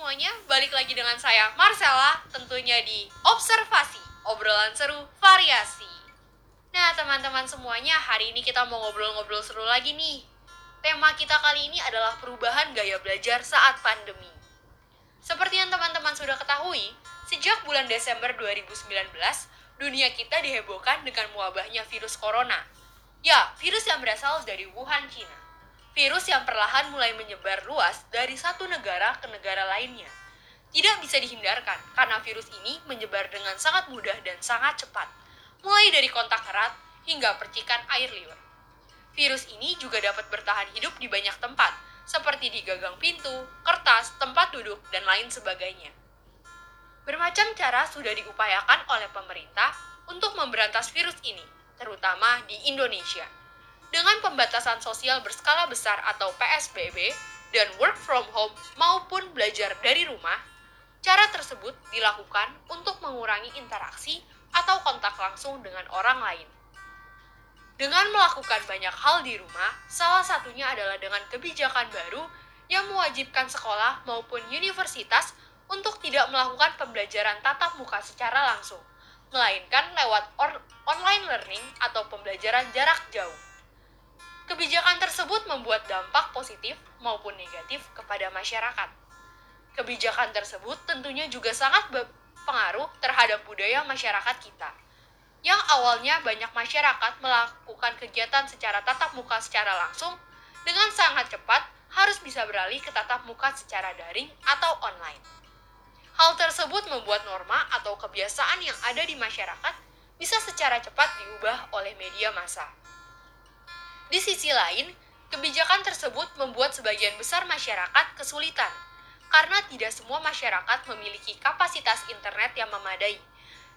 semuanya, balik lagi dengan saya Marcella, tentunya di Observasi, obrolan seru variasi. Nah teman-teman semuanya, hari ini kita mau ngobrol-ngobrol seru lagi nih. Tema kita kali ini adalah perubahan gaya belajar saat pandemi. Seperti yang teman-teman sudah ketahui, sejak bulan Desember 2019, dunia kita dihebohkan dengan mewabahnya virus corona. Ya, virus yang berasal dari Wuhan, China. Virus yang perlahan mulai menyebar luas dari satu negara ke negara lainnya. Tidak bisa dihindarkan karena virus ini menyebar dengan sangat mudah dan sangat cepat, mulai dari kontak erat hingga percikan air liur. Virus ini juga dapat bertahan hidup di banyak tempat, seperti di gagang pintu, kertas, tempat duduk, dan lain sebagainya. Bermacam cara sudah diupayakan oleh pemerintah untuk memberantas virus ini, terutama di Indonesia. Dengan pembatasan sosial berskala besar atau PSBB dan work from home maupun belajar dari rumah, cara tersebut dilakukan untuk mengurangi interaksi atau kontak langsung dengan orang lain. Dengan melakukan banyak hal di rumah, salah satunya adalah dengan kebijakan baru yang mewajibkan sekolah maupun universitas untuk tidak melakukan pembelajaran tatap muka secara langsung, melainkan lewat online learning atau pembelajaran jarak jauh. Kebijakan tersebut membuat dampak positif maupun negatif kepada masyarakat. Kebijakan tersebut tentunya juga sangat berpengaruh terhadap budaya masyarakat kita yang awalnya banyak masyarakat melakukan kegiatan secara tatap muka secara langsung, dengan sangat cepat harus bisa beralih ke tatap muka secara daring atau online. Hal tersebut membuat norma atau kebiasaan yang ada di masyarakat bisa secara cepat diubah oleh media massa. Di sisi lain, kebijakan tersebut membuat sebagian besar masyarakat kesulitan karena tidak semua masyarakat memiliki kapasitas internet yang memadai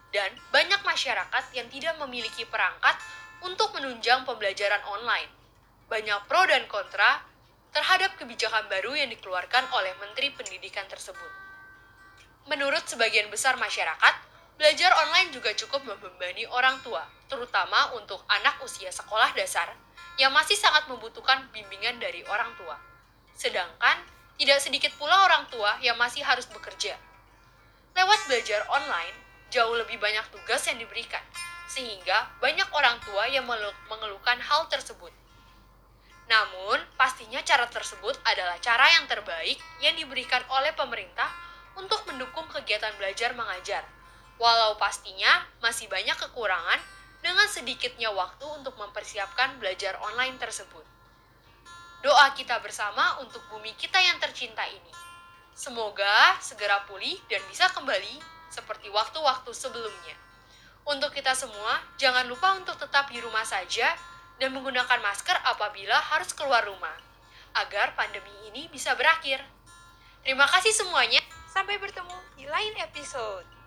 dan banyak masyarakat yang tidak memiliki perangkat untuk menunjang pembelajaran online. Banyak pro dan kontra terhadap kebijakan baru yang dikeluarkan oleh Menteri Pendidikan tersebut. Menurut sebagian besar masyarakat, belajar online juga cukup membebani orang tua, terutama untuk anak usia sekolah dasar yang masih sangat membutuhkan bimbingan dari orang tua. Sedangkan, tidak sedikit pula orang tua yang masih harus bekerja. Lewat belajar online, jauh lebih banyak tugas yang diberikan, sehingga banyak orang tua yang mengeluhkan hal tersebut. Namun, pastinya cara tersebut adalah cara yang terbaik yang diberikan oleh pemerintah untuk mendukung kegiatan belajar mengajar. Walau pastinya masih banyak kekurangan dengan sedikitnya waktu untuk mempersiapkan belajar online tersebut. Doa kita bersama untuk bumi kita yang tercinta ini. Semoga segera pulih dan bisa kembali seperti waktu-waktu sebelumnya. Untuk kita semua, jangan lupa untuk tetap di rumah saja dan menggunakan masker apabila harus keluar rumah, agar pandemi ini bisa berakhir. Terima kasih semuanya, sampai bertemu di lain episode.